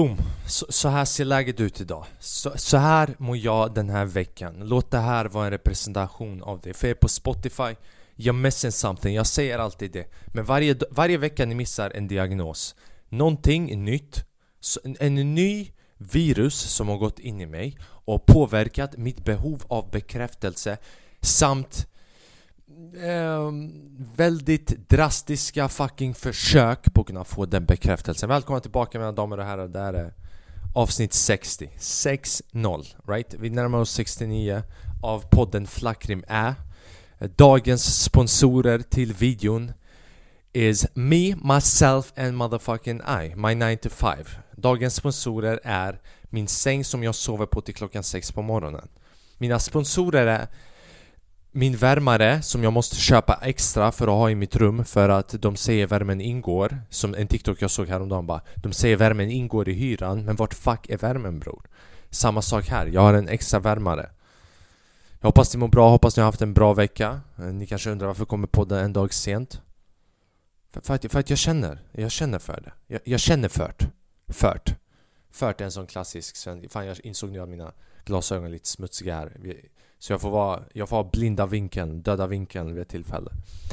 Boom! Så, så, här ser läget ut idag. Så, så, här mår jag den här veckan. Låt det här vara en representation av det. För jag är på Spotify, jag missing something, jag säger alltid det. Men varje, varje vecka ni missar en diagnos. Någonting nytt, en, en ny virus som har gått in i mig och påverkat mitt behov av bekräftelse samt eh, väldigt drastiska fucking försök på att kunna få den bekräftelsen. Välkomna tillbaka mina damer och herrar, det här är avsnitt 60. 6-0, right? Vi närmar oss 69 av podden Flackrim Ä. Dagens sponsorer till videon is me, myself and motherfucking I, my 9 to 5. Dagens sponsorer är min säng som jag sover på till klockan 6 på morgonen. Mina sponsorer är min värmare som jag måste köpa extra för att ha i mitt rum för att de säger värmen ingår. Som en TikTok jag såg häromdagen bara De säger värmen ingår i hyran men vart fuck är värmen bror? Samma sak här, jag har en extra värmare. Jag hoppas ni mår bra, hoppas ni har haft en bra vecka. Eh, ni kanske undrar varför kommer podden en dag sent? För, för, att, för att jag känner, jag känner för det. Jag, jag känner fört Fört. Fört är en sån klassisk svensk Fan jag insåg nu att mina glasögon är lite smutsiga här så jag får vara, jag får ha blinda vinkeln, döda vinkeln vid ett tillfälle.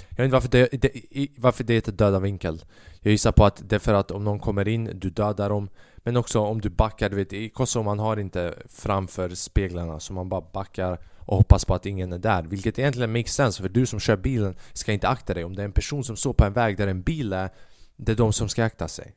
Jag vet inte varför det, det, varför det heter döda vinkel. Jag gissar på att det är för att om någon kommer in, du dödar dem Men också om du backar, du vet i Kosovo man har inte framför speglarna Så man bara backar och hoppas på att ingen är där Vilket egentligen makes sense för du som kör bilen ska inte akta dig. Om det är en person som står på en väg där en bil är Det är de som ska akta sig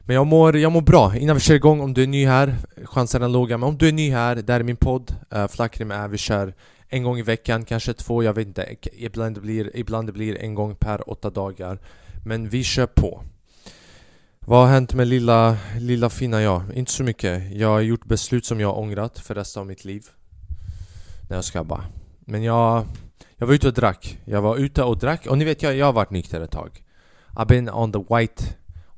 men jag mår, jag mår bra. Innan vi kör igång, om du är ny här, chansen är låga. Men om du är ny här, det här är min podd. Eh, uh, Flackrim är, vi kör en gång i veckan, kanske två, jag vet inte. Ibland det blir, ibland det blir en gång per åtta dagar. Men vi kör på. Vad har hänt med lilla, lilla fina jag? Inte så mycket. Jag har gjort beslut som jag har ångrat för resten av mitt liv. Nej jag ska bara. Men jag, jag var ute och drack. Jag var ute och drack och ni vet jag, jag har varit nykter ett tag. I've been on the white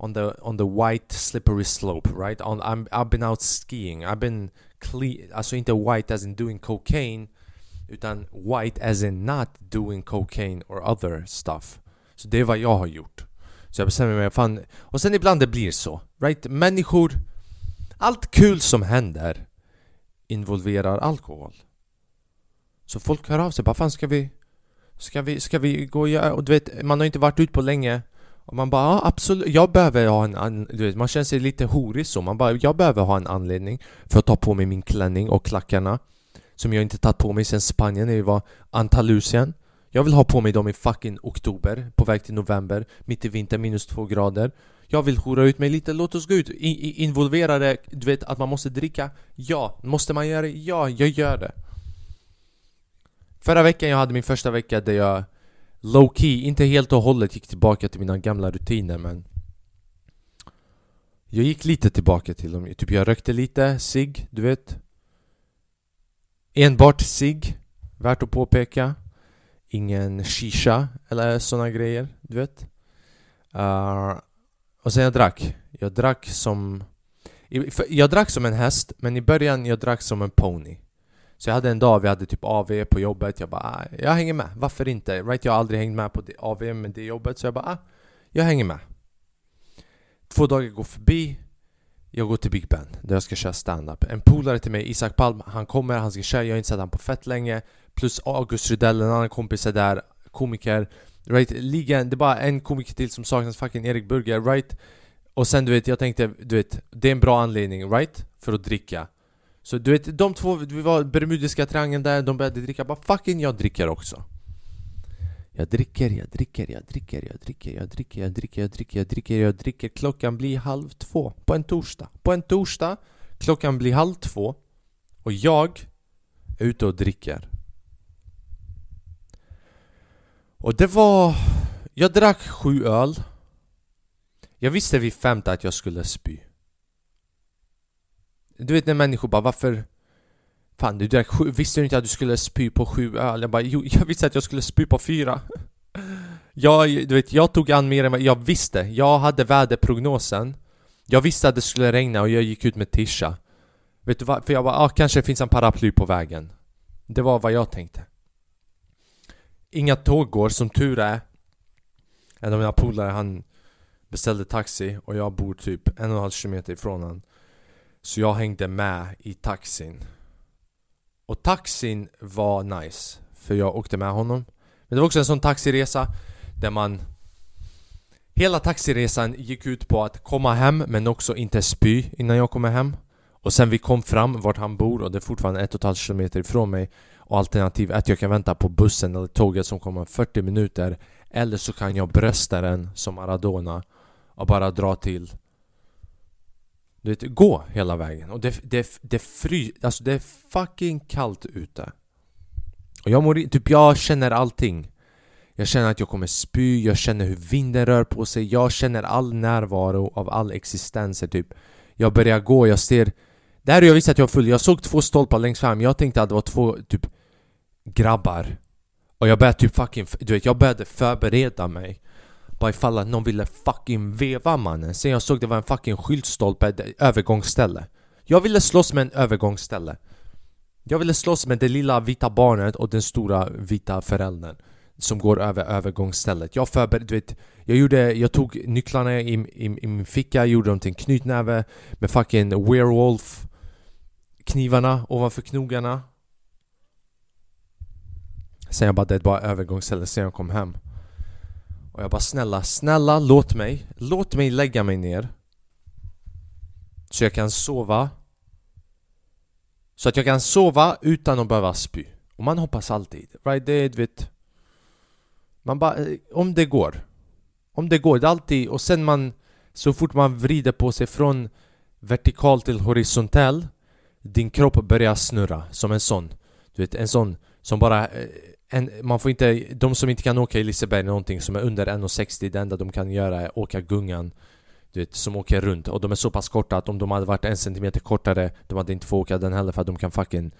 on the on the white slippery slope, right? On I'm, I've been out skiing. I've been clean, alltså inte white as in doing cocaine, utan white as in not doing cocaine or other stuff. Så det är vad jag har gjort. Så jag bestämmer mig, fan... Och sen ibland det blir så, right? Människor... Allt kul som händer involverar alkohol. Så folk hör av sig, bara fan ska vi... Ska vi, ska vi gå och göra... Och du vet, man har inte varit ute på länge och man bara, ja absolut, jag behöver ha en, an, du vet, man känner sig lite horig så, man bara, jag behöver ha en anledning för att ta på mig min klänning och klackarna Som jag inte tagit på mig sen Spanien när vi var Antalusien. Jag vill ha på mig dem i fucking oktober, på väg till november, mitt i vinter, minus två grader Jag vill hora ut mig lite, låt oss gå ut, I, i, involvera det, du vet att man måste dricka Ja, måste man göra det? Ja, jag gör det Förra veckan jag hade min första vecka där jag low key, inte helt och hållet gick tillbaka till mina gamla rutiner men Jag gick lite tillbaka till dem, typ jag rökte lite, sig, du vet. Enbart sig, värt att påpeka. Ingen shisha eller såna grejer, du vet. Uh, Och sen jag drack, jag drack som Jag drack som en häst, men i början jag drack som en pony så jag hade en dag vi hade typ AV på jobbet, jag bara ah, jag hänger med, varför inte? Right? Jag har aldrig hängt med på AV med det jobbet så jag bara ah, jag hänger med Två dagar går förbi Jag går till Big Ben där jag ska köra stand-up En polare till mig, Isak Palm, han kommer, han ska köra, jag har inte sett honom på fett länge Plus August Rydell, en annan kompis är där, komiker Right, ligan, det är bara en komiker till som saknas, fucking Erik Burger, right? Och sen du vet, jag tänkte, du vet, det är en bra anledning, right? För att dricka så du vet, de två, vi var Bermudiska triangeln där, de började dricka, bara fucking jag dricker också. Jag dricker, jag dricker, jag dricker, jag dricker, jag dricker, jag dricker, jag dricker, jag dricker, jag dricker. Klockan blir halv två på en torsdag. På en torsdag, klockan blir halv två Och jag är ute och dricker. Och det var... Jag drack sju öl. Jag visste vid femte att jag skulle spy du vet när människor bara varför? Fan du drack sju, visste du inte att du skulle spy på sju öl? Jag bara jo, jag visste att jag skulle spy på fyra. Jag, du vet, jag tog an mer än vad jag visste. Jag hade väderprognosen. Jag visste att det skulle regna och jag gick ut med tisha. Vet du vad? För jag bara, ah, kanske finns en paraply på vägen. Det var vad jag tänkte. Inga tåg går, som tur är. En av mina polare han Beställde taxi och jag bor typ en och en halv kilometer ifrån han. Så jag hängde med i taxin. Och taxin var nice För jag åkte med honom. Men det var också en sån taxiresa Där man Hela taxiresan gick ut på att komma hem men också inte spy innan jag kommer hem. Och sen vi kom fram vart han bor och det är fortfarande ett och ett halvt kilometer ifrån mig. Och alternativ att jag kan vänta på bussen eller tåget som kommer om 40 minuter. Eller så kan jag brösta den som Maradona Och bara dra till du vet, gå hela vägen. Och det, det, det fry... Alltså det är fucking kallt ute. Och jag mår typ jag känner allting. Jag känner att jag kommer spy, jag känner hur vinden rör på sig Jag känner all närvaro av all existens typ. Jag börjar gå, jag ser Där jag visste att jag var full, jag såg två stolpar längst fram. Jag tänkte att det var två typ grabbar. Och jag började typ fucking, du vet jag började förbereda mig. Bara ifall att någon ville fucking veva mannen Sen jag såg det var en fucking skyltstolpe, ett övergångsställe Jag ville slåss med en övergångsställe Jag ville slåss med det lilla vita barnet och den stora vita föräldern som går över övergångsstället. Jag förberedde, du vet, jag gjorde, jag tog nycklarna i, i, i min ficka, gjorde dem till en knytnäve med fucking werewolf knivarna ovanför knogarna. Sen jag bara, det är bara övergångsstället sen jag kom hem. Och jag bara snälla, snälla låt mig, låt mig lägga mig ner. Så jag kan sova. Så att jag kan sova utan att behöva spy. Och man hoppas alltid, right? Det är, du vet man bara, eh, om det går. Om det går, det är alltid, och sen man Så fort man vrider på sig från vertikal till horisontell Din kropp börjar snurra som en sån Du vet, en sån som bara eh, en, man får inte, de som inte kan åka i Liseberg någonting som är under 1,60 Det enda de kan göra är åka gungan Du vet, som åker runt. Och de är så pass korta att om de hade varit en centimeter kortare De hade inte fått åka den heller för att de kan fucking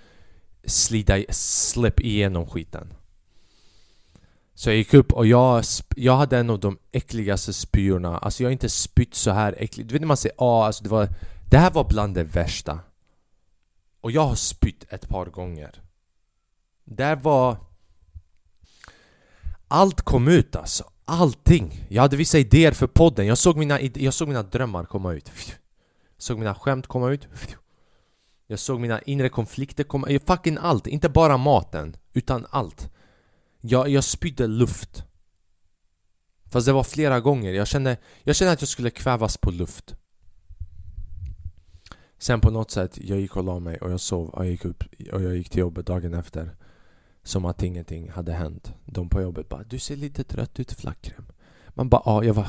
Slida, slip igenom skiten. Så jag gick upp och jag, jag hade en av de äckligaste spyorna. Alltså jag har inte spytt så här äckligt. Du vet när man säger ah, alltså det var Det här var bland det värsta. Och jag har spytt ett par gånger. Där var allt kom ut alltså. Allting! Jag hade vissa idéer för podden. Jag såg mina, jag såg mina drömmar komma ut. Jag såg mina skämt komma ut. Jag såg mina inre konflikter komma ut Fucking allt! Inte bara maten Utan allt. Jag, jag spydde luft. Fast det var flera gånger, jag kände, jag kände att jag skulle kvävas på luft. Sen på något sätt, jag gick och la mig och jag sov och jag gick upp och jag gick till jobbet dagen efter. Som att ingenting hade hänt. De på jobbet bara 'Du ser lite trött ut Flackrem' Man bara ja, jag var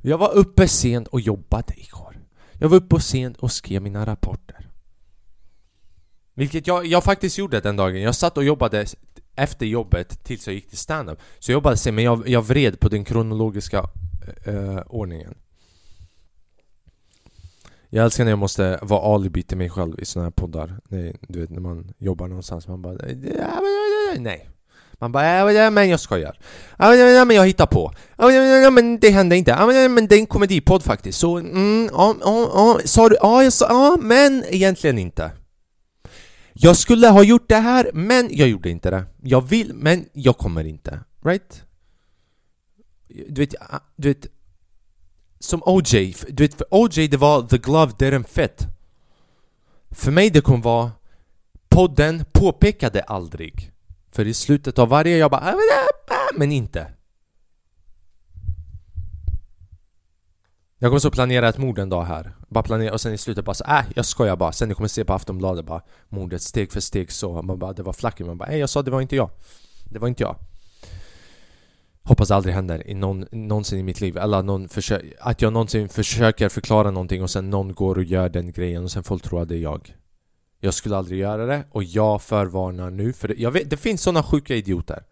Jag var uppe sent och jobbade igår. Jag var uppe sent och skrev mina rapporter. Vilket jag, jag faktiskt gjorde den dagen. Jag satt och jobbade efter jobbet tills jag gick till standup. Så jag jobbade sen men jag, jag vred på den kronologiska uh, ordningen. Jag älskar när jag måste vara alibi till mig själv i såna här poddar. Nej, Du vet när man jobbar någonstans, man bara Nej man bara ja, men jag skojar ja, men jag hittar på ja, men det hände inte ja, men det är en komedipodd faktiskt Så, mm, ja, ja, ja, sa du? Ja, jag sa, ja, men egentligen inte jag skulle ha gjort det här, men jag gjorde inte det. Jag vill, men jag kommer inte. Right? Du vet, du vet Som OJ, du vet för OJ det var the glove didn't fit. För mig det kommer vara Podden påpekade aldrig. För i slutet av varje jag bara ah, men inte. Jag kommer så planera ett mord en dag här. Bara planera och sen i slutet bara så äh, jag skojar bara. Sen ni kommer se på Aftonbladet bara Mordet steg för steg så. Man bara, det var flacken. Man bara, nej jag sa det var inte jag. Det var inte jag. Hoppas det aldrig händer i någon, någonsin i mitt liv. Eller någon att jag någonsin försöker förklara någonting och sen någon går och gör den grejen och sen folk tror att det är jag. Jag skulle aldrig göra det och jag förvarnar nu för det, jag vet, det finns såna sjuka idioter.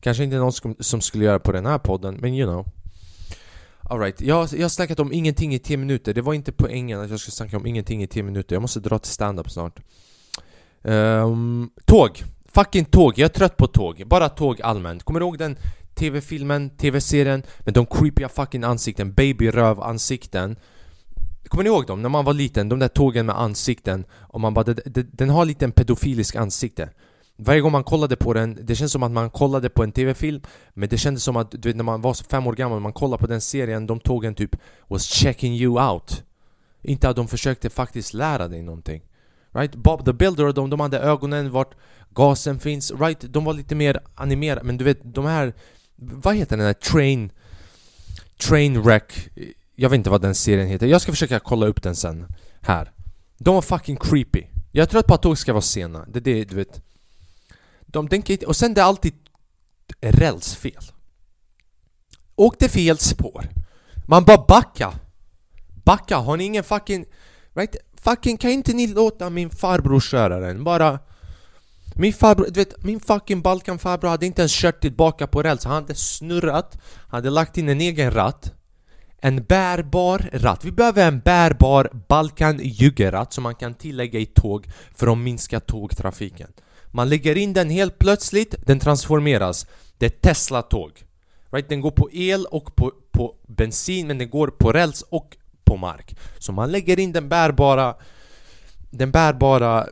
Kanske inte någon som, som skulle göra på den här podden men you know. Alright, jag, jag har snackat om ingenting i 10 minuter. Det var inte poängen att jag skulle snacka om ingenting i 10 minuter. Jag måste dra till stand-up snart. Um, Tåg! Fucking tåg, jag är trött på tåg. Bara tåg allmänt. Kommer du ihåg den TV-filmen, TV-serien med de creepiga fucking ansikten? Babyröv-ansikten? Kommer ni ihåg dem? När man var liten, de där tågen med ansikten Och man bara, den har lite en pedofilisk ansikte Varje gång man kollade på den, det känns som att man kollade på en TV-film Men det kändes som att, du vet när man var fem år gammal, man kollade på den serien, de tågen typ was checking you out Inte att de försökte faktiskt lära dig någonting Right? Bob the Builder och de, de hade ögonen vart gasen finns, right? De var lite mer animerade, men du vet de här Vad heter den där? train... Trainwreck jag vet inte vad den serien heter, jag ska försöka kolla upp den sen. Här. De var fucking creepy. Jag är trött på att tåg ska vara sena, det är det du vet. De tänker inte, och sen det är alltid rälsfel Åkte fel spår. Man bara backa. Backa, har ni ingen fucking... Right? Fucking kan inte ni låta min farbror köra den? Bara... Min farbror, du vet, min fucking Balkan-farbror hade inte ens kört tillbaka på räls, han hade snurrat, hade lagt in en egen ratt. En bärbar ratt, vi behöver en bärbar Balkan Juggerratt som man kan tillägga i tåg för att minska tågtrafiken. Man lägger in den helt plötsligt, den transformeras. Det är Tesla-tåg. Right? Den går på el och på, på bensin men den går på räls och på mark. Så man lägger in den bärbara Den bärbara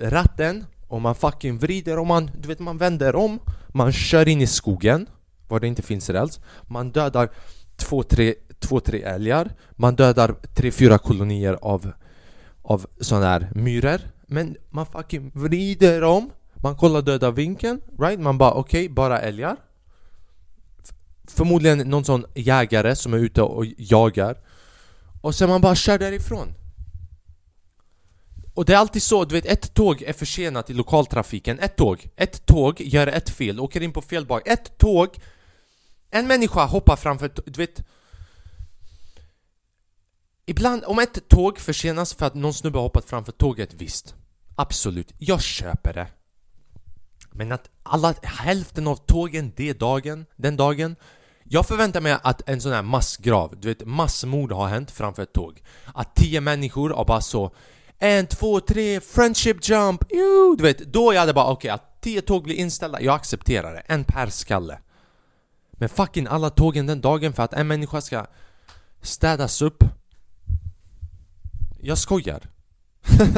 ratten och man fucking vrider och man, du vet man vänder om. Man kör in i skogen Var det inte finns räls. Man dödar två, tre, två, tre älgar. Man dödar tre, fyra kolonier av Av sådana här myror Men man fucking vrider om. Man kollar döda vinkeln, right? Man bara okej, okay, bara älgar. Förmodligen någon sån jägare som är ute och jagar. Och sen man bara kör därifrån. Och det är alltid så, du vet ett tåg är försenat i lokaltrafiken. Ett tåg, ett tåg gör ett fel, åker in på fel bak. Ett tåg en människa hoppar framför, du vet Ibland, om ett tåg försenas för att någon snubbe har hoppat framför tåget, visst. Absolut, jag köper det. Men att alla, hälften av tågen det dagen, den dagen jag förväntar mig att en sån här massgrav, du vet massmord har hänt framför ett tåg. Att tio människor har bara så En, två, tre, friendship jump, Eww! du vet. Då jag hade bara okej, okay, att tio tåg blir inställda, jag accepterar det, en per skalle men fucking alla tågen den dagen för att en människa ska städas upp. Jag skojar.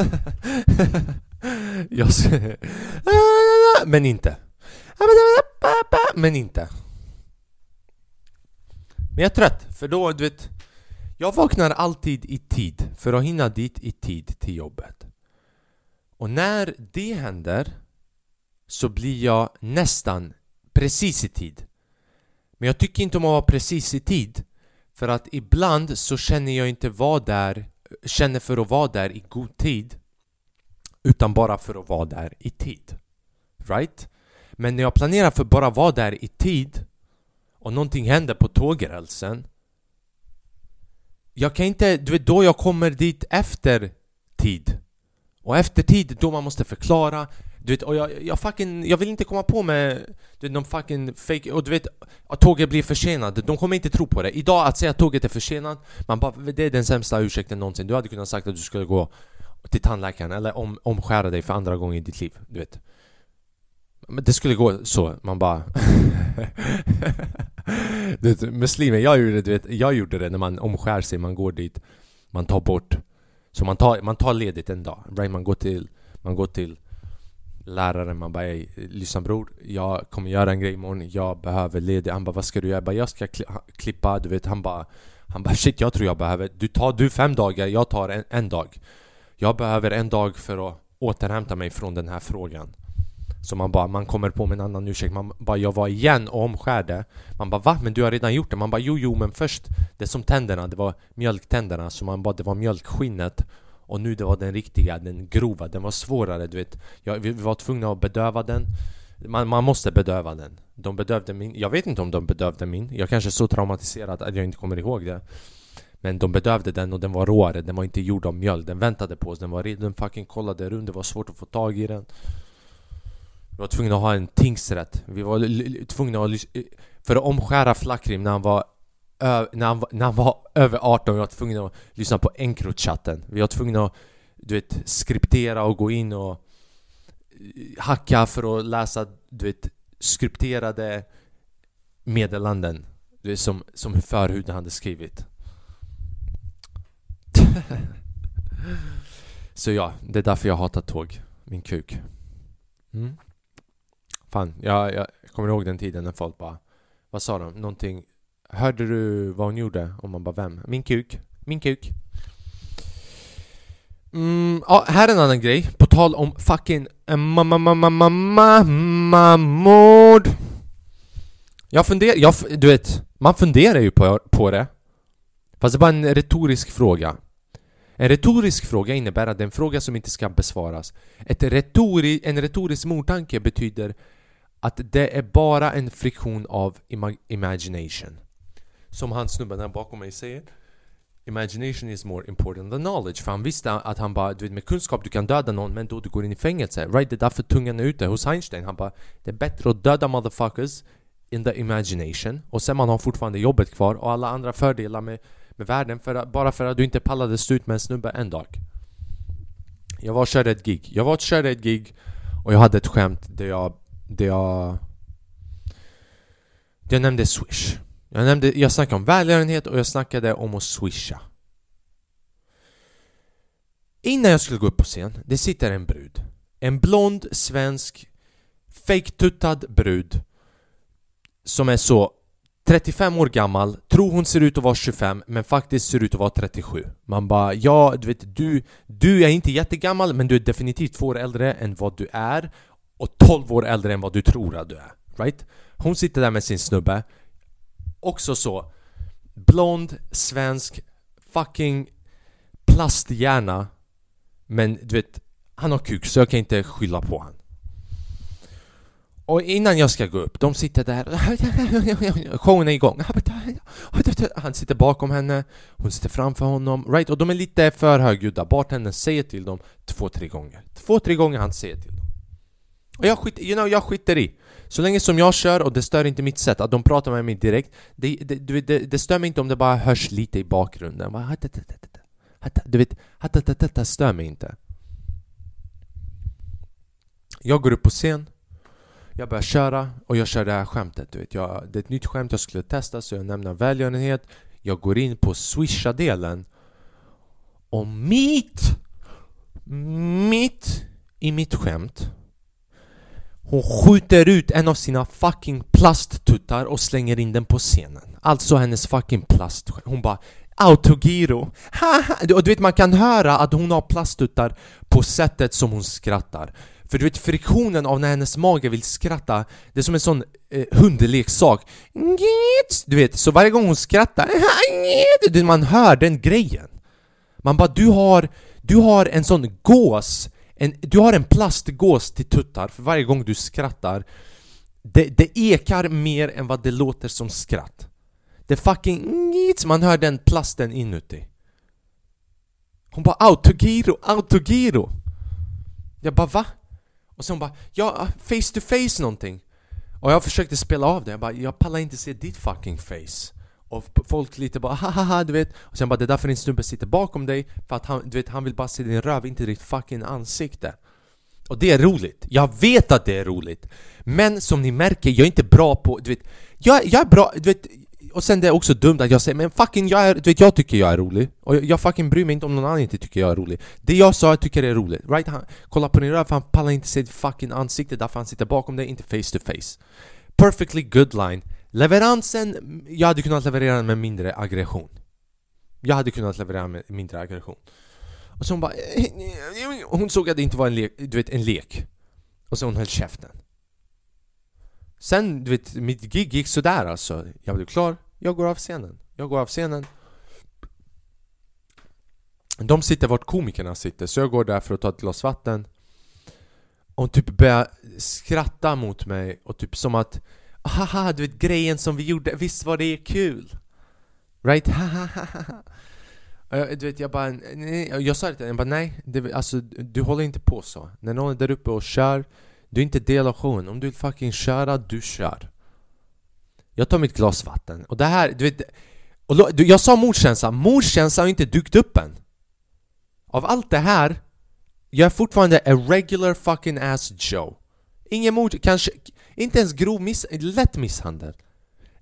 Jag skojar Men inte. Men inte. Men jag är trött, för då, du vet Jag vaknar alltid i tid för att hinna dit i tid till jobbet. Och när det händer så blir jag nästan precis i tid. Men jag tycker inte om att vara precis i tid. För att ibland så känner jag inte vara där Känner för att vara där i god tid Utan bara för att vara där i tid. Right? Men när jag planerar för att bara vara där i tid och någonting händer på tågrälsen Jag kan inte, du vet då jag kommer dit efter tid. Och efter tid, då man måste förklara du vet, och jag, jag fucking, jag vill inte komma på med du vet, någon fucking fake, och du vet att tåget blir försenat, de kommer inte tro på det. Idag att säga att tåget är försenat, man bara, det är den sämsta ursäkten någonsin. Du hade kunnat sagt att du skulle gå till tandläkaren eller om, omskära dig för andra gången i ditt liv, du vet. Men det skulle gå så, man bara du vet, Muslimer, jag gjorde, det, du vet, jag gjorde det när man omskär sig, man går dit Man tar bort. Så man tar, man tar ledigt en dag, right? Man går till, man går till läraren, man bara lyssna bror Jag kommer göra en grej imorgon, jag behöver ledigt Han bara vad ska du göra? Jag bara jag ska klippa, du vet han bara Han bara shit jag tror jag behöver Du tar du fem dagar, jag tar en, en dag Jag behöver en dag för att återhämta mig från den här frågan så man bara, man kommer på med en annan ursäkt Man bara, jag var igen och omskärde Man bara, va? Men du har redan gjort det? Man bara, jo jo men först Det som tänderna, det var mjölktänderna Så man bara, det var mjölkskinnet och nu det var den riktiga, den grova Den var svårare du vet. Jag, Vi var tvungna att bedöva den. Man, man måste bedöva den. De bedövde min, jag vet inte om de bedövde min. Jag kanske är så traumatiserad att jag inte kommer ihåg det. Men de bedövde den och den var råare, den var inte gjord av mjölk Den väntade på oss, den var redan fucking kollade runt, det var svårt att få tag i den. Vi var tvungna att ha en tingsrätt. Vi var tvungna att eh, För att omskära Flakrim när han var när han, när han var över 18 vi var tvungna att lyssna på Encrochatten. Vi var tvungna att du vet, skriptera och gå in och eh, hacka för att läsa du vet, skripterade meddelanden du vet, som, som förhuden hade skrivit Så ja, det är därför jag hatar tåg Min kuk Mm. Fan, jag, jag kommer ihåg den tiden när folk bara Vad sa de? Någonting Hörde du vad hon gjorde? Om man bara vem? Min kuk Min kuk Mm, ja, här är en annan grej. På tal om fucking eh, mammamord. Jag funderar, jag, du vet, man funderar ju på, på det. Fast det är bara en retorisk fråga. En retorisk fråga innebär att det är en fråga som inte ska besvaras. Ett retori, en retorisk mordtanke betyder att det är bara en friktion av imag imagination. Som han snubben här bakom mig säger. Imagination is more important than knowledge. För han visste att han bara, du vet med kunskap du kan döda någon men då du går in i fängelse. Right? Det är därför tungan är ute. Hos Einstein, han bara Det är bättre att döda motherfuckers in the imagination och sen man har fortfarande jobbet kvar och alla andra fördelar med, med världen för att, bara för att du inte pallade stå ut med en snubbe en dag. Jag var och körde ett gig. Jag var och körde ett gig och jag hade ett skämt där jag... Där jag... Där jag nämnde Swish. Jag, nämnde, jag snackade om välgörenhet och jag snackade om att swisha. Innan jag skulle gå upp på scen, det sitter en brud. En blond, svensk, fejktuttad brud som är så 35 år gammal, tror hon ser ut att vara 25 men faktiskt ser ut att vara 37 Man bara ja, du vet du, du är inte jättegammal men du är definitivt två år äldre än vad du är och 12 år äldre än vad du tror att du är, right? Hon sitter där med sin snubbe också så Blond, svensk, fucking plasthjärna Men du vet, han har kuk så jag kan inte skylla på han. Och innan jag ska gå upp, de sitter där. Showen är igång. Han sitter bakom henne Hon sitter framför honom, right? Och de är lite för högljudda. Bartendern säger till dem två, tre gånger. Två, tre gånger han säger till dem. Och jag, skit, you know, jag skiter i så länge som jag kör och det stör inte mitt sätt, att de pratar med mig direkt Det, det, det, det stör mig inte om det bara hörs lite i bakgrunden. Du vet, det stör mig inte. Jag går upp på scen Jag börjar köra och jag kör det här skämtet du vet. Jag, Det är ett nytt skämt jag skulle testa så jag nämner välgörenhet. Jag går in på swisha-delen Och mitt Mitt i mitt skämt hon skjuter ut en av sina fucking plasttuttar och slänger in den på scenen. Alltså hennes fucking plast... Hon bara Autogiro! och du vet man kan höra att hon har plasttuttar på sättet som hon skrattar. För du vet friktionen av när hennes mage vill skratta Det är som en sån eh, hundleksak. Du vet, så varje gång hon skrattar Man hör den grejen. Man bara du har, du har en sån gås en, du har en plastgås till tuttar för varje gång du skrattar det, det ekar mer än vad det låter som skratt. Det fucking man hör den plasten inuti. Hon bara autogiro, autogiro. Jag bara va? Och sen hon bara ja, face to face någonting. Och jag försökte spela av det, jag bara jag pallar inte se ditt fucking face och folk lite bara haha du vet. Och sen bara det är därför din snubbe sitter bakom dig För att han, du vet, han vill bara se din röv, inte ditt fucking ansikte. Och det är roligt, jag vet att det är roligt. Men som ni märker, jag är inte bra på, du vet Jag, jag är bra, du vet och sen det är också dumt att jag säger men fucking jag är, du vet jag tycker jag är rolig. Och jag, jag fucking bryr mig inte om någon annan inte tycker jag är rolig. Det jag sa jag tycker det är roligt, right? Han, kolla på din röv för han pallar inte se ditt fucking ansikte därför han sitter bakom dig, inte face to face. Perfectly good line. Leveransen, jag hade kunnat leverera den med mindre aggression. Jag hade kunnat leverera med mindre aggression. Och så hon bara eh, Hon såg att det inte var en lek, du vet en lek. Och så hon höll käften. Sen, du vet, mitt gig gick sådär alltså. Jag blev klar, jag går av scenen. Jag går av scenen. De sitter vart komikerna sitter, så jag går där för att ta ett glas vatten. Och hon typ börjar skratta mot mig och typ som att Haha, du vet grejen som vi gjorde, visst var det kul? Right? Haha. Du vet, jag bara, nej, jag sa det till jag bara nej, det, alltså du håller inte på så När någon är där uppe och kör, du är inte del av showen Om du vill fucking köra, du kör Jag tar mitt glas vatten, och det här, du vet och Jag sa mordkänsla, mordkänsla har inte dykt upp än Av allt det här Jag är fortfarande a regular fucking ass Joe Ingen mord, kanske inte ens grov miss... lätt misshandel.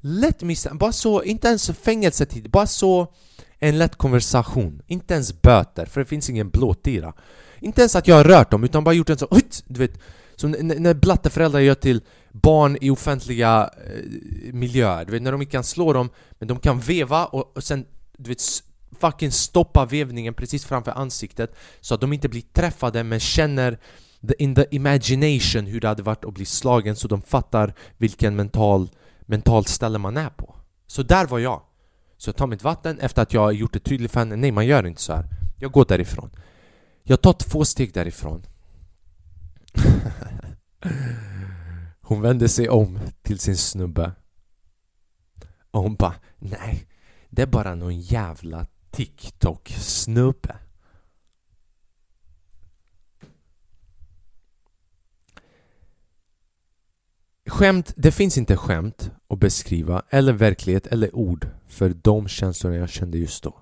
Lätt misshandel, bara så, inte ens fängelsetid, bara så en lätt konversation. Inte ens böter, för det finns ingen blåtira. Inte ens att jag har rört dem, utan bara gjort en så... Du vet, Som när blatteföräldrar gör till barn i offentliga eh, miljöer, du vet när de inte kan slå dem Men de kan veva och, och sen, du vet, fucking stoppa vevningen precis framför ansiktet Så att de inte blir träffade men känner the, in the imagination hur det hade varit att bli slagen så de fattar vilken mental, mentalt ställe man är på. Så där var jag. Så jag tar mitt vatten efter att jag gjort det tydligt för henne Nej man gör inte så här. Jag går därifrån. Jag tar två steg därifrån. Hon vände sig om till sin snubbe. Och hon bara Nej Det är bara någon jävla TikTok-snubbe. Skämt, det finns inte skämt att beskriva eller verklighet eller ord för de känslorna jag kände just då.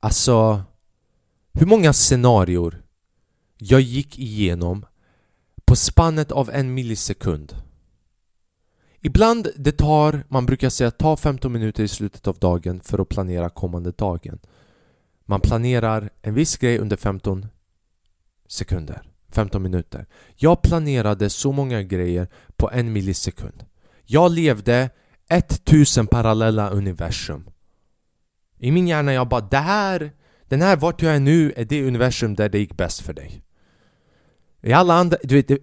Alltså, hur många scenarior jag gick igenom på spannet av en millisekund. Ibland det tar, man brukar säga ta 15 minuter i slutet av dagen för att planera kommande dagen. Man planerar en viss grej under 15 sekunder. 15 minuter. Jag planerade så många grejer på en millisekund. Jag levde 1000 parallella universum. I min hjärna jag bara det här, den här vart jag är nu är det universum där det gick bäst för dig. I alla andra, du vet, det,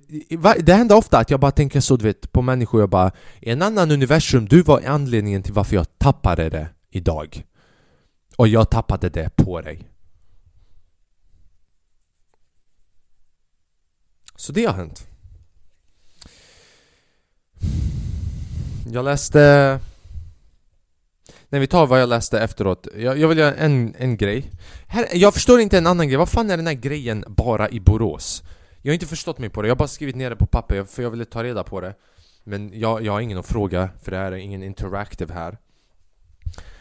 det händer ofta att jag bara tänker så du vet på människor jag bara I en annan universum, du var anledningen till varför jag tappade det idag. Och jag tappade det på dig. Så det har hänt. Jag läste... Nej vi tar vad jag läste efteråt. Jag, jag vill göra en, en grej. Här, jag förstår inte en annan grej. Vad fan är den här grejen bara i Borås? Jag har inte förstått mig på det. Jag har bara skrivit ner det på papper för jag ville ta reda på det. Men jag, jag har ingen att fråga för det här är ingen interactive här.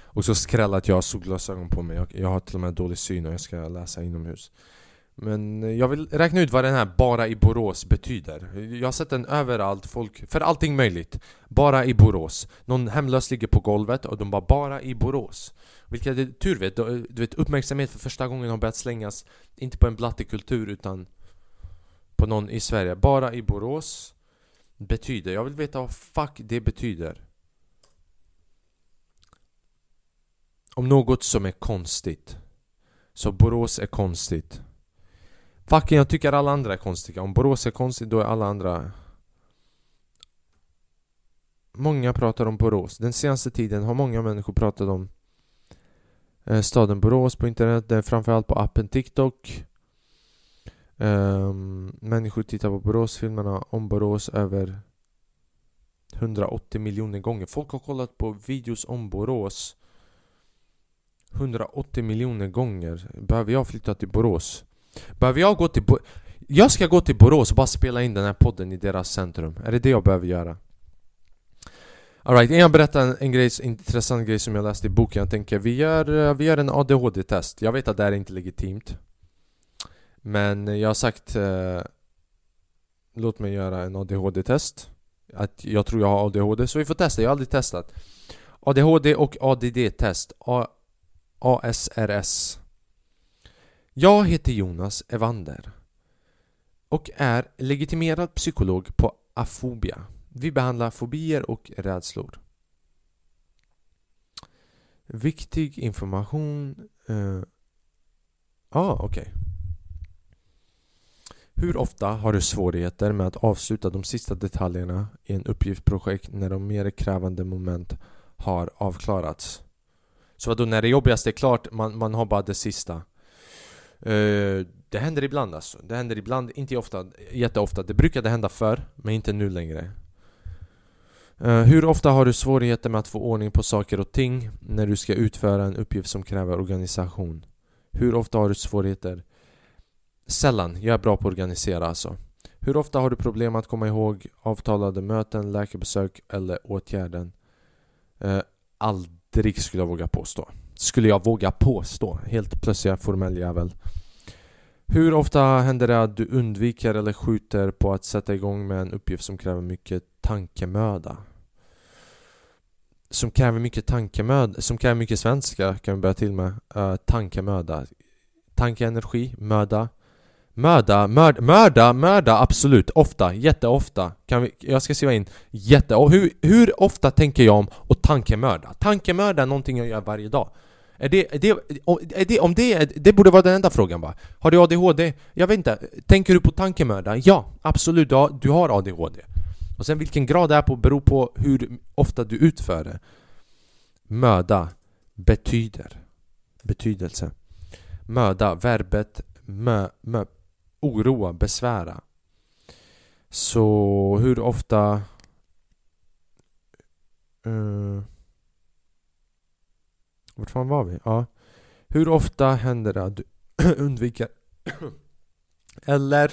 Och så skräll att jag har solglasögon på mig. Jag, jag har till och med dålig syn och jag ska läsa inomhus. Men eh, jag vill räkna ut vad den här 'bara i Borås' betyder. Jag har sett den överallt, folk, för allting möjligt. Bara i Borås. Någon hemlös ligger på golvet och de bara 'bara i Borås' Vilket är tur vet, eh, du vet uppmärksamhet för första gången har börjat slängas Inte på en blattekultur utan på någon i Sverige. Bara i Borås betyder, jag vill veta vad fuck det betyder. Om något som är konstigt. Så Borås är konstigt. Fucking jag tycker alla andra är konstiga. Om Borås är konstigt då är alla andra... Många pratar om Borås. Den senaste tiden har många människor pratat om eh, staden Borås på internet. Det är framförallt på appen TikTok. Um, människor tittar på Boråsfilmerna om Borås över 180 miljoner gånger. Folk har kollat på videos om Borås 180 miljoner gånger. Behöver jag flytta till Borås? Behöver jag gå till Bo- Jag ska gå till Borås och bara spela in den här podden i deras centrum. Är det det jag behöver göra? Alright, innan jag berättar en, en grej, intressant grej som jag läste i boken. Jag tänker, vi gör, vi gör en ADHD-test. Jag vet att det här är inte legitimt. Men jag har sagt eh, Låt mig göra en ADHD-test Att jag tror jag har ADHD, så vi får testa, jag har aldrig testat ADHD och ADD-test A- ASRS jag heter Jonas Evander och är legitimerad psykolog på Afobia Vi behandlar fobier och rädslor Viktig information eh, ah, okej hur ofta har du svårigheter med att avsluta de sista detaljerna i en uppgiftsprojekt när de mer krävande moment har avklarats? Så då när det jobbigaste är klart, man, man har bara det sista. Eh, det händer ibland alltså. Det händer ibland, inte ofta, jätteofta. Det brukade hända förr, men inte nu längre. Eh, hur ofta har du svårigheter med att få ordning på saker och ting när du ska utföra en uppgift som kräver organisation? Hur ofta har du svårigheter Sällan. Jag är bra på att organisera alltså. Hur ofta har du problem att komma ihåg avtalade möten, läkarbesök eller åtgärden? Eh, aldrig skulle jag våga påstå. Skulle jag våga påstå. Helt plötsligt formell jävel. Hur ofta händer det att du undviker eller skjuter på att sätta igång med en uppgift som kräver mycket tankemöda? Som kräver mycket tankemöda, som kräver mycket svenska kan vi börja till med. Uh, tankemöda. Tankeenergi, möda. Mörda, mörda, mörda, mörda absolut, ofta, jätteofta kan vi, Jag ska skriva in jätte... Och hur, hur ofta tänker jag om att tankemörda? Tankemörda är någonting jag gör varje dag är det, är det, är det, om det, det borde vara den enda frågan va? Har du ADHD? Jag vet inte, tänker du på tankemöda? Ja, absolut, du har, du har ADHD Och sen vilken grad det är på beror på hur ofta du utför det Möda betyder Betydelse Möda, verbet mö, mö, oroa, besvära Så hur ofta uh, vart fan var vi? Ja. Hur ofta händer det att du undviker eller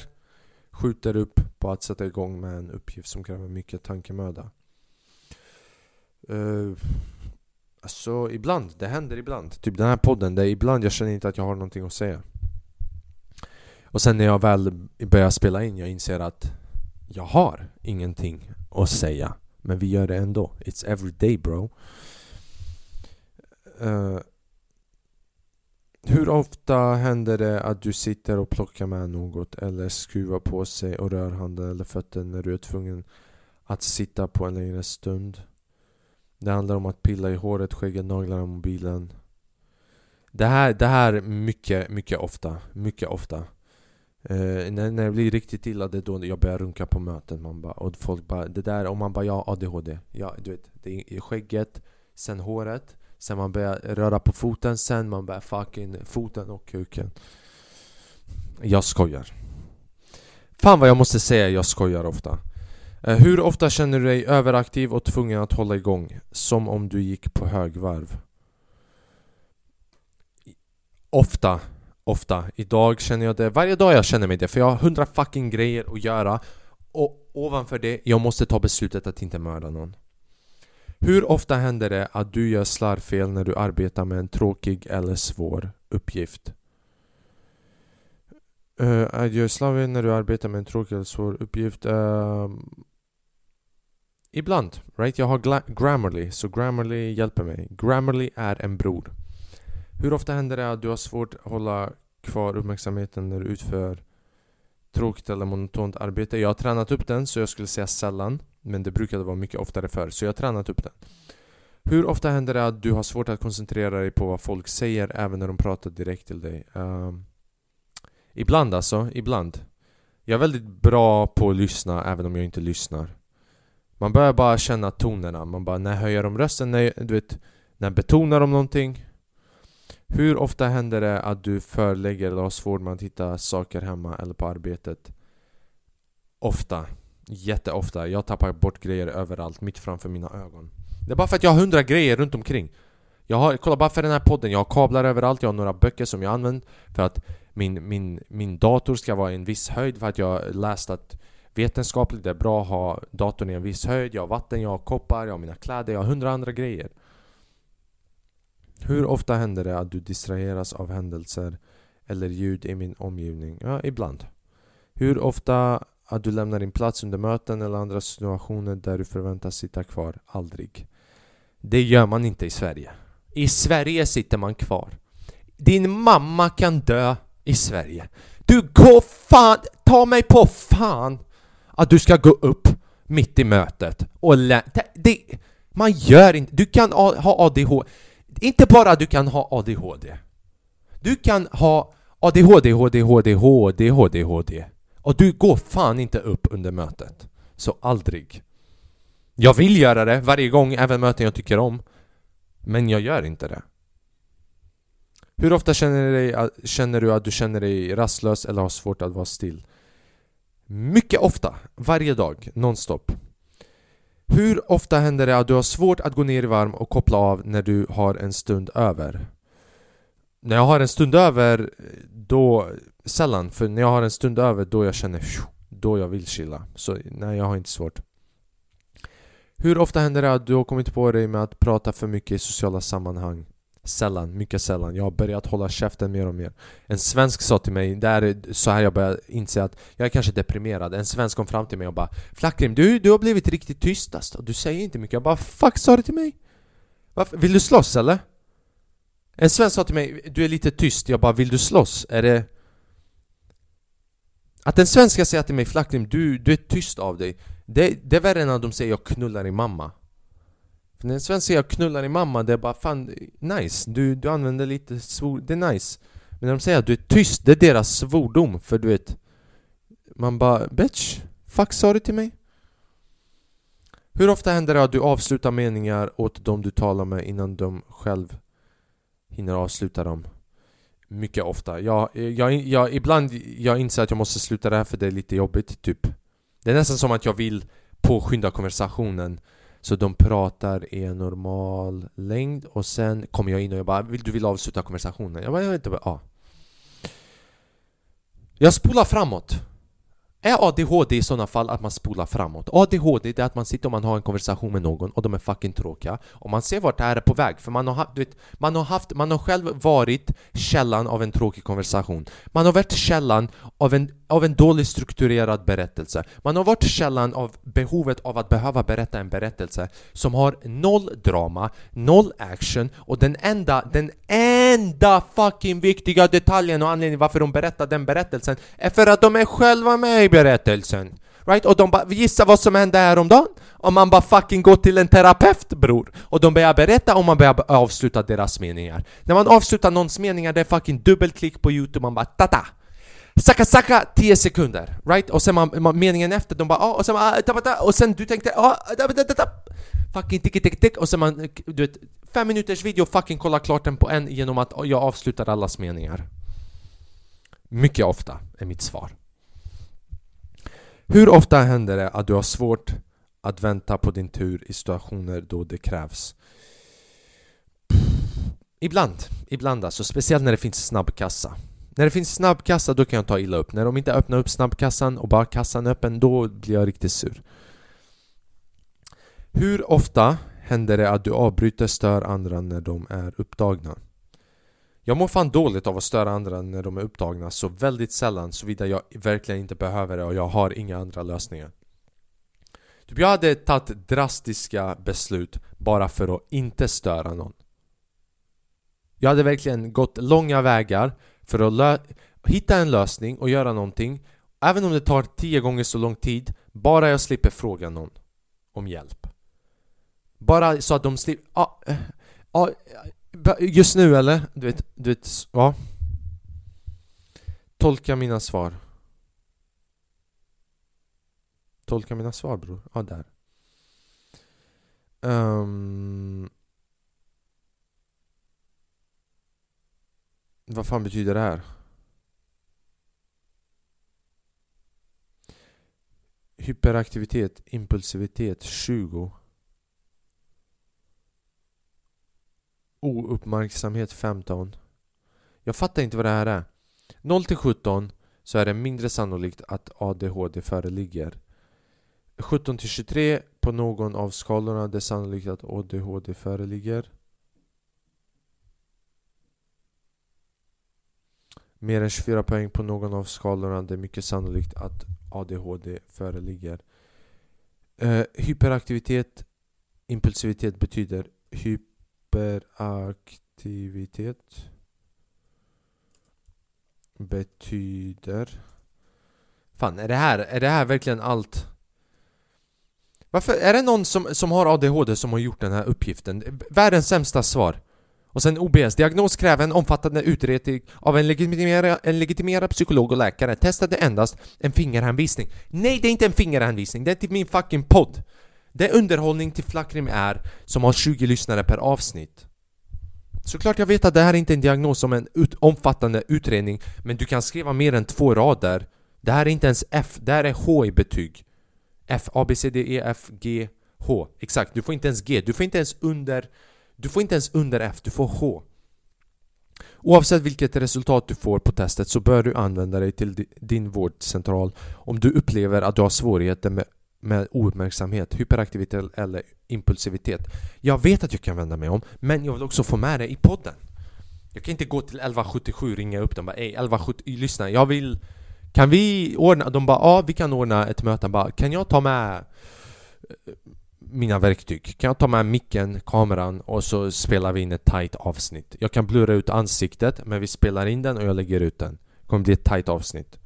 skjuter upp på att sätta igång med en uppgift som kräver mycket tankemöda? Uh, alltså ibland, det händer ibland. Typ den här podden, det är ibland jag känner inte att jag har någonting att säga. Och sen när jag väl börjar spela in, jag inser att jag har ingenting att säga. Men vi gör det ändå. It's every day bro. Eh, hur ofta händer det att du sitter och plockar med något eller skruvar på sig och rör handen eller fötter när du är tvungen att sitta på en längre stund? Det handlar om att pilla i håret, skägget, naglarna, mobilen. Det här, det här mycket, mycket ofta. Mycket ofta. Uh, när, när det blir riktigt illa, det är då jag börjar runka på möten. Man bara, och folk bara, det där, och man bara ja, ADHD. Ja, du vet, det är skägget, sen håret. Sen man börjar röra på foten, sen man börjar fucking foten och kuken. Jag skojar. Fan vad jag måste säga, jag skojar ofta. Eh, hur ofta känner du dig överaktiv och tvungen att hålla igång? Som om du gick på högvarv. Ofta, ofta. Idag känner jag det, varje dag jag känner mig det. För jag har hundra fucking grejer att göra. Och ovanför det, jag måste ta beslutet att inte mörda någon hur ofta händer det att du gör slarvfel när du arbetar med en tråkig eller svår uppgift? Uh, att göra slarvfel när du arbetar med en tråkig eller svår uppgift? Uh, ibland, right? Jag har Grammarly, så Grammarly hjälper mig. Grammarly är en bror. Hur ofta händer det att du har svårt att hålla kvar uppmärksamheten när du utför tråkigt eller monotont arbete? Jag har tränat upp den, så jag skulle säga sällan. Men det brukade vara mycket oftare förr, så jag har tränat upp den. Hur ofta händer det att du har svårt att koncentrera dig på vad folk säger även när de pratar direkt till dig? Um, ibland alltså, ibland. Jag är väldigt bra på att lyssna även om jag inte lyssnar. Man börjar bara känna tonerna, man bara när höjer de rösten? När, du vet, när betonar de någonting? Hur ofta händer det att du förlägger eller har svårt med att hitta saker hemma eller på arbetet? Ofta. Jätteofta. Jag tappar bort grejer överallt, mitt framför mina ögon. Det är bara för att jag har hundra grejer runt omkring. Jag har, kolla bara för den här podden, jag har kablar överallt, jag har några böcker som jag använder för att min, min, min dator ska vara i en viss höjd för att jag har läst att vetenskapligt det är bra att ha datorn i en viss höjd, jag har vatten, jag har koppar, jag har mina kläder, jag har hundra andra grejer. Hur ofta händer det att du distraheras av händelser eller ljud i min omgivning? Ja, ibland. Hur ofta att du lämnar din plats under möten eller andra situationer där du förväntas sitta kvar. Aldrig. Det gör man inte i Sverige. I Sverige sitter man kvar. Din mamma kan dö i Sverige. Du går fan... Ta mig på fan att du ska gå upp mitt i mötet och lä... Det, man gör inte... Du kan ha ADHD. Inte bara du kan ha ADHD. Du kan ha ADHD, ADHD, ADHD, ADHD, ADHD. Och du går fan inte upp under mötet. Så aldrig. Jag vill göra det varje gång, även möten jag tycker om. Men jag gör inte det. Hur ofta känner du, dig, känner du att du känner dig rastlös eller har svårt att vara still? Mycket ofta, varje dag, nonstop. Hur ofta händer det att du har svårt att gå ner i varm och koppla av när du har en stund över? När jag har en stund över, då Sällan, för när jag har en stund över då jag känner då jag vill chilla. Så nej, jag har inte svårt. Hur ofta händer det att du har kommit på dig med att prata för mycket i sociala sammanhang? Sällan, mycket sällan. Jag har börjat hålla käften mer och mer. En svensk sa till mig, det är så här jag börjar inse att jag är kanske deprimerad. En svensk kom fram till mig och bara Flackrim, du, du har blivit riktigt tyst alltså. Du säger inte mycket. Jag bara Fuck, sa du till mig? Varför? Vill du slåss eller? En svensk sa till mig, du är lite tyst. Jag bara, vill du slåss? Är det... Att en svensk ska säga till mig 'Flakrim, du, du är tyst av dig' det, det är värre än att de säger 'jag knullar din mamma' För när en svensk säger 'jag knullar din mamma' det är bara fan nice, du, du använder lite svor, det är nice Men när de säger att du är tyst, det är deras svordom för du vet Man bara 'bitch, fuck sa du till mig?' Hur ofta händer det att du avslutar meningar åt de du talar med innan de själv hinner avsluta dem? Mycket ofta. Jag, jag, jag, ibland jag inser att jag måste sluta det här för det är lite jobbigt, typ. Det är nästan som att jag vill påskynda konversationen så de pratar i en normal längd och sen kommer jag in och jag bara Vill du vill avsluta konversationen? Jag bara, jag vet inte, ja. Jag spolar framåt. Är ADHD i sådana fall att man spolar framåt? ADHD det är att man sitter och man har en konversation med någon och de är fucking tråkiga. Och man ser vart det här är på väg för man har, du vet, man har haft, man har själv varit källan av en tråkig konversation. Man har varit källan av en, av en dåligt strukturerad berättelse. Man har varit källan av behovet av att behöva berätta en berättelse som har noll drama, noll action och den enda, den enda enda fucking viktiga detaljen och anledningen varför de berättar den berättelsen är för att de är själva med i berättelsen. Right? Och de bara, gissa vad som hände häromdagen? Om man bara fucking går till en terapeut bror. Och de börjar berätta och man börjar avsluta deras meningar. När man avslutar någons meningar, det är fucking dubbelklick på youtube, man bara tata! Saka saka 10 sekunder, right? Och sen man, man, meningen efter, de bara ah, och sen man, ah, och sen du tänkte ah, Fucking tick tick tick och sen man, du vet, fem minuters video fucking kolla klart den på en genom att jag avslutar allas meningar Mycket ofta är mitt svar hur ofta händer det att du har svårt att vänta på din tur i situationer då det krävs? Pff, Ibland, ibland alltså, speciellt när det finns snabb kassa. När det finns snabbkassa då kan jag ta illa upp. När de inte öppnar upp snabbkassan och bara kassan är öppen, då blir jag riktigt sur. Hur ofta händer det att du avbryter stör andra när de är upptagna? Jag mår fan dåligt av att störa andra när de är upptagna så väldigt sällan såvida jag verkligen inte behöver det och jag har inga andra lösningar. Typ jag hade tagit drastiska beslut bara för att inte störa någon. Jag hade verkligen gått långa vägar för att hitta en lösning och göra någonting Även om det tar tio gånger så lång tid Bara jag slipper fråga någon om hjälp. Bara så att de slipper... Ah, ah, Just nu eller? Du vet, du vet, ja. Tolka mina svar. Tolka mina svar bror, ja där. Um, Vad fan betyder det här? Hyperaktivitet, impulsivitet, 20 ouppmärksamhet 15 Jag fattar inte vad det här är. 0 till 17 så är det mindre sannolikt att ADHD föreligger. 17 till 23 på någon av skalorna det är sannolikt att ADHD föreligger. Mer än 24 poäng på någon av skalorna. Det är mycket sannolikt att ADHD föreligger. Eh, Hyperaktivitet Impulsivitet betyder Hyperaktivitet. Betyder... Fan, är det här, är det här verkligen allt? Varför, är det någon som, som har ADHD som har gjort den här uppgiften? Världens sämsta svar och sen OBS, diagnos kräver en omfattande utredning av en legitimerad, en legitimerad psykolog och läkare. Testade endast en fingerhänvisning. Nej, det är inte en fingerhänvisning, det är till min fucking podd. Det är underhållning till Flackrim är som har 20 lyssnare per avsnitt. Såklart jag vet att det här är inte en diagnos som en ut omfattande utredning Men du kan skriva mer än två rader. Det här är inte ens F, det här är H i betyg. F, A, B, C, D, E, F, G, H. Exakt, du får inte ens G, du får inte ens under du får inte ens under F, du får H Oavsett vilket resultat du får på testet så bör du använda dig till din vårdcentral om du upplever att du har svårigheter med med ouppmärksamhet, hyperaktivitet eller impulsivitet. Jag vet att jag kan vända mig om, men jag vill också få med det i podden. Jag kan inte gå till 1177 och ringa upp dem och bara Ey 1177, lyssna, jag vill... Kan vi ordna? De bara ja, vi kan ordna ett möte. Bara, kan jag ta med mina verktyg? Kan jag ta med micken, kameran och så spelar vi in ett tight avsnitt? Jag kan blurra ut ansiktet, men vi spelar in den och jag lägger ut den. Det kommer bli ett tight avsnitt.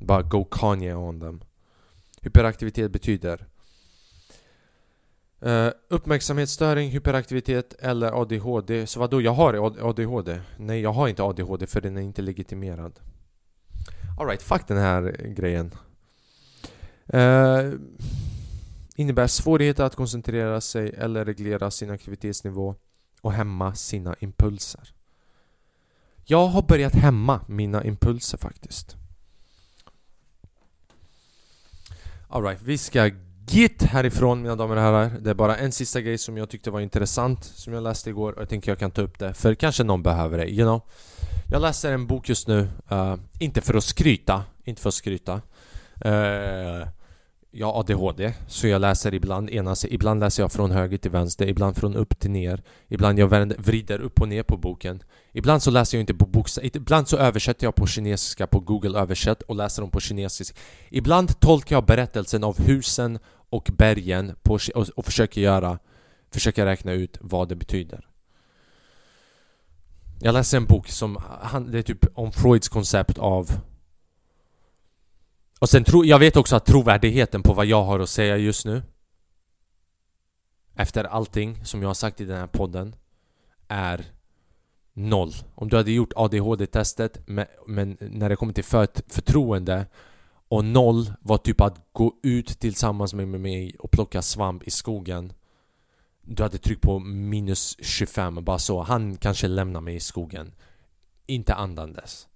Bara go Kanye on them. Hyperaktivitet betyder uh, uppmärksamhetsstörning, hyperaktivitet eller ADHD. Så vadå, jag har ADHD? Nej, jag har inte ADHD för den är inte legitimerad. Alright, fuck den här grejen. Uh, innebär svårigheter att koncentrera sig eller reglera sin aktivitetsnivå och hämma sina impulser. Jag har börjat hämma mina impulser faktiskt. Alright, vi ska git härifrån mina damer och herrar. Det är bara en sista grej som jag tyckte var intressant som jag läste igår och jag tänker jag kan ta upp det för kanske någon behöver det, you know. Jag läser en bok just nu, uh, inte för att skryta, inte för att skryta. Uh, jag har ADHD, så jag läser ibland ena Ibland läser jag från höger till vänster, ibland från upp till ner. Ibland jag vrider upp och ner på boken. Ibland så läser jag inte på bokstäver Ibland så översätter jag på kinesiska på Google översätt och läser dem på kinesiska Ibland tolkar jag berättelsen av husen och bergen på, och, och försöker göra Försöker räkna ut vad det betyder. Jag läser en bok som, det är typ om Freuds koncept av och sen tro, jag vet också att trovärdigheten på vad jag har att säga just nu Efter allting som jag har sagt i den här podden Är noll. Om du hade gjort ADHD-testet men, när det kommer till för, förtroende och noll var typ att gå ut tillsammans med mig och plocka svamp i skogen Du hade tryckt på minus 25 bara så, han kanske lämnar mig i skogen. Inte andandes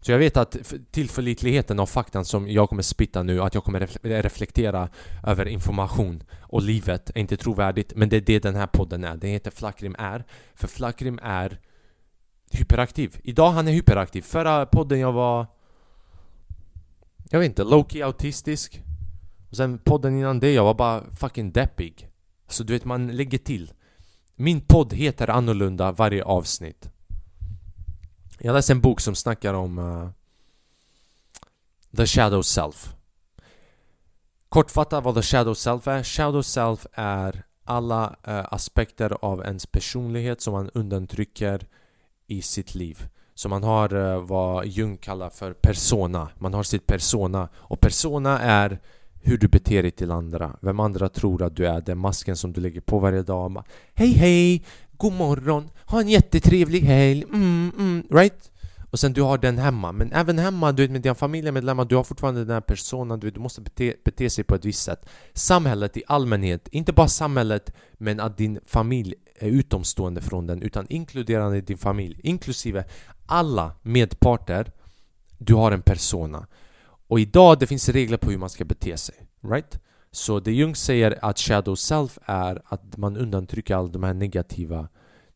så jag vet att tillförlitligheten av faktan som jag kommer spitta nu, att jag kommer reflektera över information och livet är inte trovärdigt. Men det är det den här podden är, Den heter Flackrim är. För Flackrim är hyperaktiv. Idag han är hyperaktiv, förra podden jag var Jag vet inte, Loki autistisk. Och Sen podden innan det jag var bara fucking deppig. Så du vet man lägger till. Min podd heter annorlunda varje avsnitt jag läste en bok som snackar om uh, The Shadow Self. Kortfattat vad The Shadow Self är. Shadow Self är alla uh, aspekter av ens personlighet som man undantrycker i sitt liv. Så man har uh, vad Jung kallar för persona. Man har sitt persona. Och persona är hur du beter dig till andra. Vem andra tror att du är. Den masken som du lägger på varje dag. Hej hej! God morgon, ha en jättetrevlig helg, mm, mm, right? Och sen du har den hemma, men även hemma du vet, med dina familjemedlemmar, du har fortfarande den här personen, du, vet, du måste bete, bete sig på ett visst sätt. Samhället i allmänhet, inte bara samhället men att din familj är utomstående från den utan inkluderande din familj, inklusive alla medparter Du har en persona. Och idag det finns regler på hur man ska bete sig, right? Så det Jung säger att shadow self är att man undantrycker alla de här negativa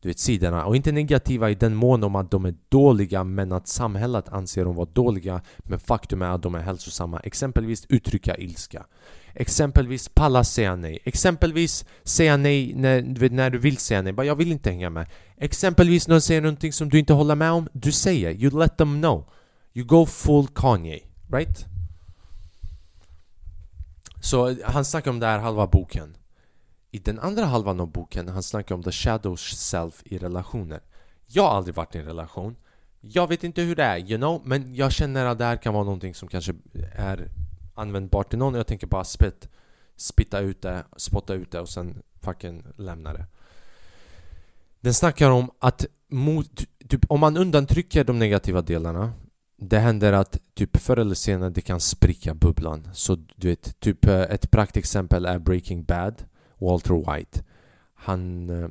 du vet, sidorna. Och inte negativa i den mån om att de är dåliga men att samhället anser dem vara dåliga. Men faktum är att de är hälsosamma. Exempelvis uttrycka ilska. Exempelvis palla säga nej. Exempelvis säga nej när du, vet, när du vill säga nej, bara jag vill inte hänga med. Exempelvis när de säger någonting som du inte håller med om. Du säger, you let them know. You go full Kanye, right? Så han snackar om det här halva boken. I den andra halvan av boken han snackar om the shadow self i relationer. Jag har aldrig varit i en relation. Jag vet inte hur det är, you know Men jag känner att det här kan vara någonting som kanske är användbart till någon. Jag tänker bara spit, spitta ut det, spotta ut det och sen fucking lämna det. Den snackar om att mot, typ, om man undantrycker de negativa delarna det händer att typ förr eller senare det kan spricka bubblan. Så du vet, typ eh, ett praktexempel är Breaking Bad Walter White. Han, eh,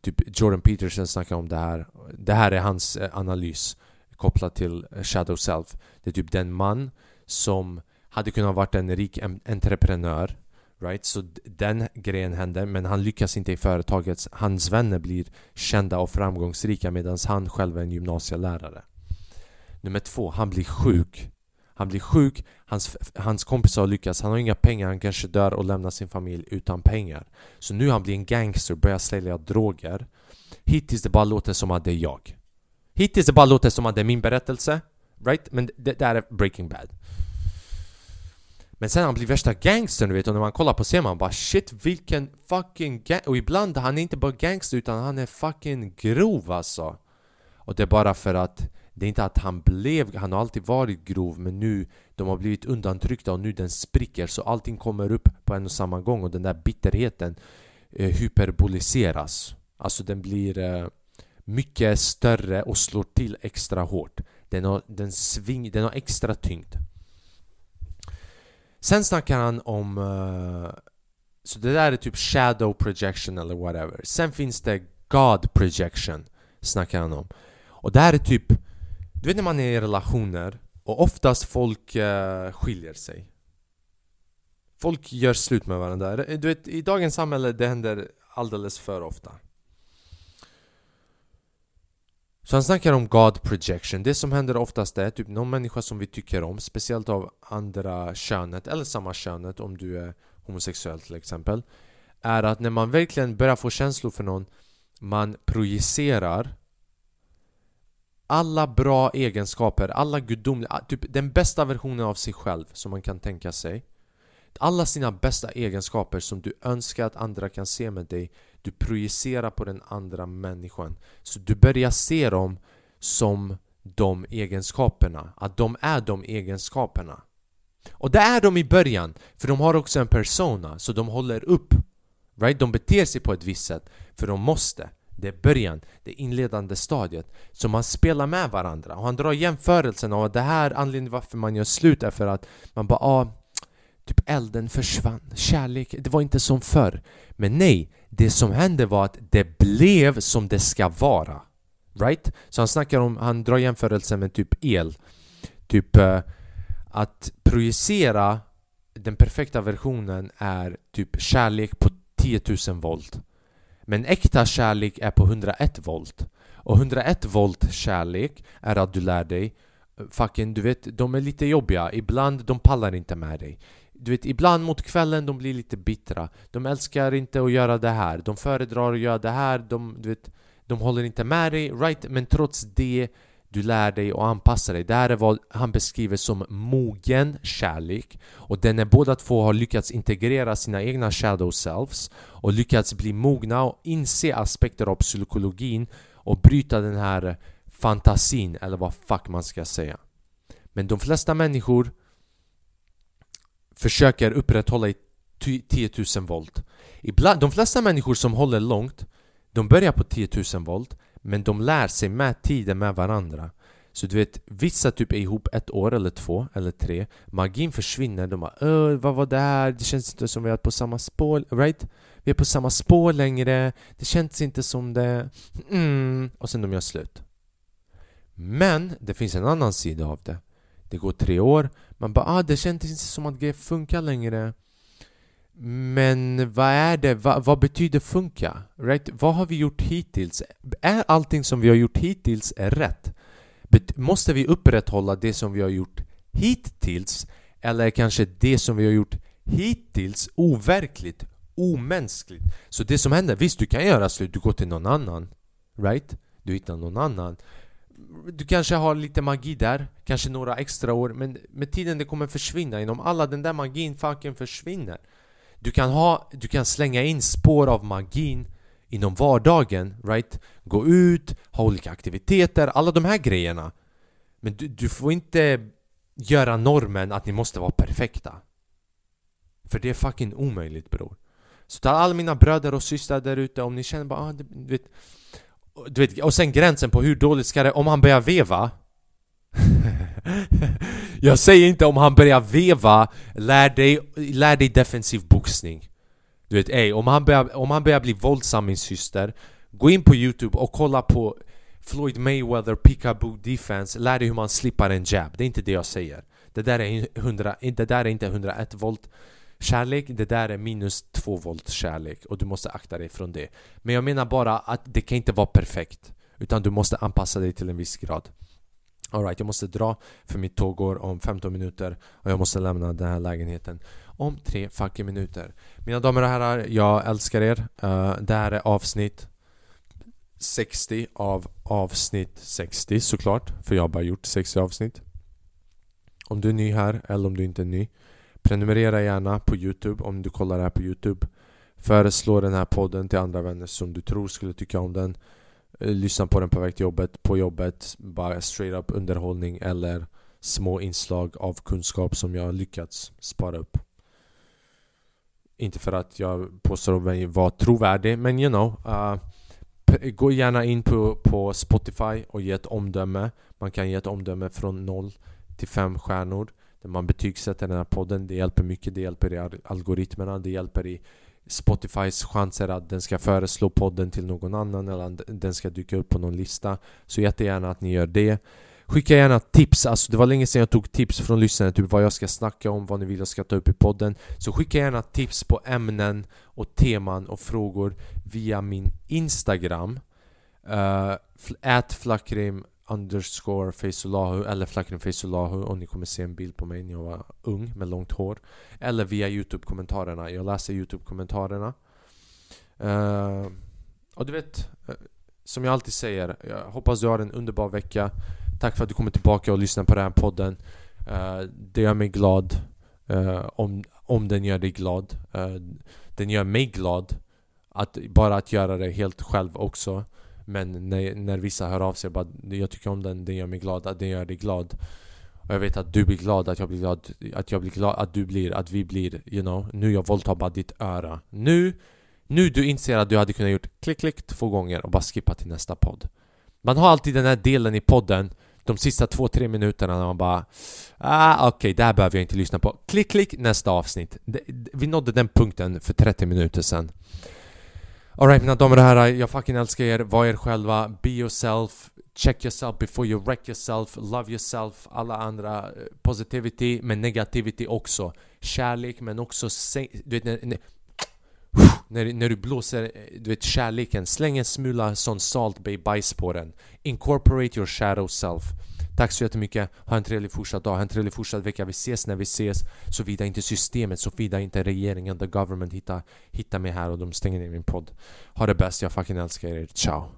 typ Jordan Peterson snackar om det här. Det här är hans eh, analys kopplat till Shadow Self. Det är typ den man som hade kunnat vara en rik entreprenör Right? Så den grejen händer men han lyckas inte i företaget Hans vänner blir kända och framgångsrika medan han själv är en gymnasielärare. Nummer två, han blir sjuk. Han blir sjuk, hans, hans kompisar har lyckats, han har inga pengar, han kanske dör och lämnar sin familj utan pengar. Så nu han blir en gangster, börjar sälja droger. Hittills det bara låter som att det är jag. Hittills det bara låter som att det är min berättelse. Right? Men det, det är Breaking Bad. Men sen han blir värsta gangstern du vet. Och när man kollar på ser man bara shit vilken fucking gang Och ibland han är inte bara gangster utan han är fucking grov alltså. Och det är bara för att det är inte att han blev, han har alltid varit grov men nu de har blivit undantryckta och nu den spricker så allting kommer upp på en och samma gång och den där bitterheten eh, hyperboliseras. Alltså den blir eh, mycket större och slår till extra hårt. Den har, den sving, den har extra tyngd. Sen snackar han om... Uh, så det där är typ shadow projection eller whatever. Sen finns det God projection, snackar han om. Och det här är typ... Du vet när man är i relationer och oftast folk eh, skiljer sig. Folk gör slut med varandra. Du vet, i dagens samhälle det händer alldeles för ofta. Så han snackar om God projection. Det som händer oftast är typ någon människa som vi tycker om, speciellt av andra könet eller samma könet om du är homosexuell till exempel. Är att när man verkligen börjar få känslor för någon, man projicerar alla bra egenskaper, alla gudomliga, ah, typ den bästa versionen av sig själv som man kan tänka sig. Alla sina bästa egenskaper som du önskar att andra kan se med dig du projicerar på den andra människan. Så du börjar se dem som de egenskaperna. Att de är de egenskaperna. Och det är de i början, för de har också en persona, så de håller upp. Right? De beter sig på ett visst sätt, för de måste. Det är början, det inledande stadiet. Så man spelar med varandra. Och han drar jämförelsen av att det här anledningen varför man gör slut är för att man bara ah, Typ elden försvann, kärlek, det var inte som förr. Men nej, det som hände var att det blev som det ska vara. Right? Så han snackar om, han drar jämförelsen med typ el. Typ eh, att projicera den perfekta versionen är typ kärlek på 10 000 volt. Men äkta kärlek är på 101 volt. Och 101 volt kärlek är att du lär dig Fucking, du vet, de är lite jobbiga. Ibland de pallar inte med dig. Du vet, ibland mot kvällen de blir lite bittra. De älskar inte att göra det här. De föredrar att göra det här. De, du vet, de håller inte med dig, right? Men trots det du lär dig och anpassar dig. Det här är vad han beskriver som mogen kärlek. Och den är båda två har lyckats integrera sina egna shadow selves och lyckats bli mogna och inse aspekter av psykologin och bryta den här fantasin, eller vad fuck man ska säga. Men de flesta människor försöker upprätthålla i 10 000 volt. Ibland, de flesta människor som håller långt, de börjar på 10 000 volt men de lär sig med tiden med varandra. Så du vet, vissa typ är ihop ett år eller två eller tre Magin försvinner, de bara Öh, vad var det här? Det känns inte som vi är på samma spår, right? Vi är på samma spår längre Det känns inte som det mm. Och sen de gör slut Men det finns en annan sida av det Det går tre år man bara ah, det känns inte som att grejer funkar längre men vad är det? Va, vad betyder funka? Right? Vad har vi gjort hittills? Är allting som vi har gjort hittills rätt? Bet måste vi upprätthålla det som vi har gjort hittills? Eller är kanske det som vi har gjort hittills overkligt? Omänskligt? Så det som händer, visst du kan göra slut, du går till någon annan Right? Du hittar någon annan du kanske har lite magi där, kanske några extra år men med tiden det kommer försvinna inom alla den där magin fucking försvinner du kan ha, du kan slänga in spår av magin inom vardagen, right? Gå ut, ha olika aktiviteter, alla de här grejerna. Men du, du får inte göra normen att ni måste vara perfekta. För det är fucking omöjligt bror. Så ta alla mina bröder och systrar där ute, om ni känner bara ah, du vet du vet, och sen gränsen på hur dåligt ska det... Om han börjar veva. Jag säger inte om han börjar veva Lär dig, lär dig defensiv boxning Du vet, ey, om han börjar, om han börjar bli våldsam min syster Gå in på youtube och kolla på Floyd Mayweather Peekaboo Defense Lär dig hur man slipper en jab Det är inte det jag säger Det där är, 100, det där är inte 101 volt Kärlek, det där är minus 2 volt kärlek och du måste akta dig från det. Men jag menar bara att det kan inte vara perfekt. Utan du måste anpassa dig till en viss grad. Alright, jag måste dra för mitt tåg går om 15 minuter och jag måste lämna den här lägenheten om 3 fucking minuter. Mina damer och herrar, jag älskar er. Uh, det här är avsnitt 60 av avsnitt 60 såklart, för jag har bara gjort 60 avsnitt. Om du är ny här eller om du inte är ny Prenumerera gärna på Youtube om du kollar här på Youtube Föreslå den här podden till andra vänner som du tror skulle tycka om den Eh, lyssna på den på väg till jobbet, på jobbet, bara straight up underhållning eller små inslag av kunskap som jag lyckats spara upp. Inte för att jag påstår mig vara trovärdig, men you know. Uh, gå gärna in på, på Spotify och ge ett omdöme. Man kan ge ett omdöme från 0 till 5 stjärnor. Där man betygsätter den här podden. Det hjälper mycket. Det hjälper i algoritmerna. Det hjälper i Spotifys chanser att den ska föreslå podden till någon annan eller att den ska dyka upp på någon lista. Så jättegärna att ni gör det. Skicka gärna tips, alltså det var länge sedan jag tog tips från lyssnare, typ vad jag ska snacka om, vad ni vill jag ska ta upp i podden Så skicka gärna tips på ämnen och teman och frågor via min Instagram uh, flakrim underscore Faizulahu eller Flakrim Faizulahu och ni kommer se en bild på mig när jag var ung med långt hår. Eller via Youtube-kommentarerna, jag läser Youtube-kommentarerna. Uh, Och du vet, eh, som jag alltid säger, jag hoppas du har en underbar vecka. Tack för att du kommer tillbaka och lyssnar på den här podden. Uh, Det gör mig glad om, om den gör dig glad. Den gör mig glad att, Bara att göra det helt själv också men när, när vissa hör av sig bara Jag tycker om den, den gör mig glad, att den gör dig glad. Och jag vet att du blir glad, att jag blir glad Att jag blir glad, att du blir, att vi blir You know, nu jag våldtar bara ditt öra. Nu, nu du inser att du hade kunnat gjort klick klick två gånger och bara skippa till nästa podd. Man har alltid den här delen i podden de sista två, tre minuterna när man bara ah, Okej, okay, det här behöver jag inte lyssna på. Klick, klick, nästa avsnitt. Vi nådde den punkten för 30 minuter sedan. Alright mina damer och herrar, jag fucking älskar er. Var er själva. Be yourself. Check yourself before you wreck yourself. Love yourself. Alla andra. Eh, positivity men negativity också. Kärlek men också... Du vet, när, när, när, när du blåser eh, du vet, kärleken, släng en smula sån Salt Bay bajs på den. Incorporate your shadow self. Tack så jättemycket, ha en trevlig fortsatt dag, ha en trevlig fortsatt vecka. Vi ses när vi ses. Såvida inte systemet, såvida inte regeringen, the government hittar, hittar mig här och de stänger ner min podd. Ha det bäst, jag fucking älskar er. Ciao!